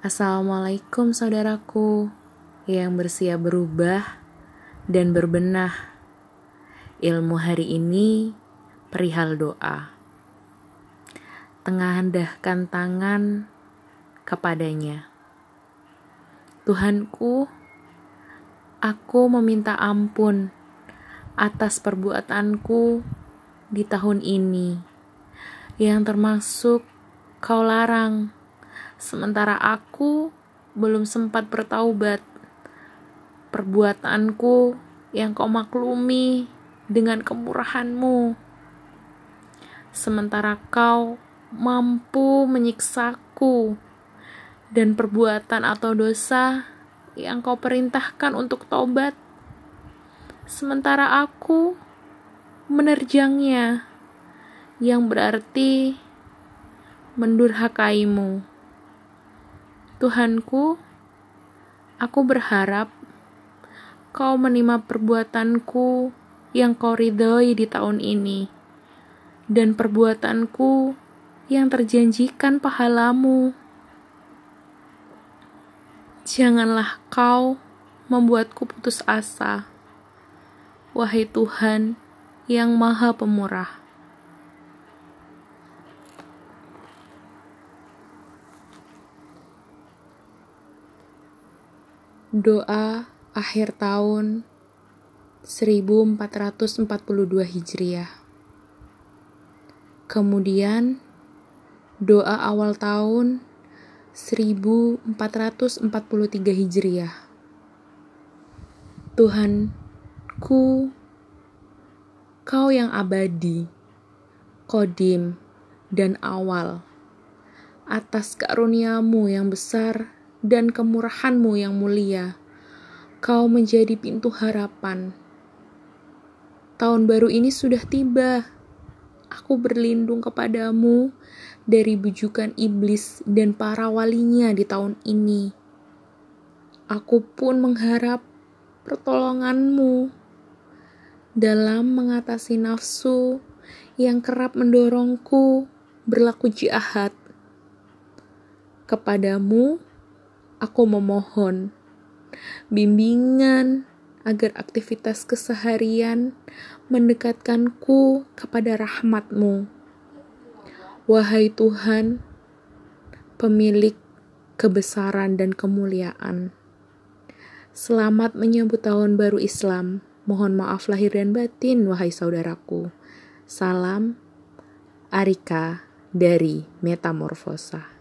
Assalamualaikum saudaraku yang bersiap berubah dan berbenah. Ilmu hari ini perihal doa. Tengah hendahkan tangan kepadanya. Tuhanku, aku meminta ampun atas perbuatanku di tahun ini yang termasuk kau larang sementara aku belum sempat bertaubat. Perbuatanku yang kau maklumi dengan kemurahanmu, sementara kau mampu menyiksaku dan perbuatan atau dosa yang kau perintahkan untuk taubat, sementara aku menerjangnya, yang berarti mendurhakaimu. Tuhanku, aku berharap kau menerima perbuatanku yang kau ridhoi di tahun ini, dan perbuatanku yang terjanjikan pahalamu. Janganlah kau membuatku putus asa, wahai Tuhan yang Maha Pemurah. Doa akhir tahun 1442 Hijriah. Kemudian doa awal tahun 1443 Hijriah. Tuhanku, Kau yang abadi, kodim, dan awal, atas karuniamu yang besar dan kemurahanmu yang mulia. Kau menjadi pintu harapan. Tahun baru ini sudah tiba. Aku berlindung kepadamu dari bujukan iblis dan para walinya di tahun ini. Aku pun mengharap pertolonganmu dalam mengatasi nafsu yang kerap mendorongku berlaku jahat. Kepadamu, aku memohon bimbingan agar aktivitas keseharian mendekatkanku kepada rahmatmu. Wahai Tuhan, pemilik kebesaran dan kemuliaan. Selamat menyambut tahun baru Islam. Mohon maaf lahir dan batin, wahai saudaraku. Salam Arika dari Metamorfosa.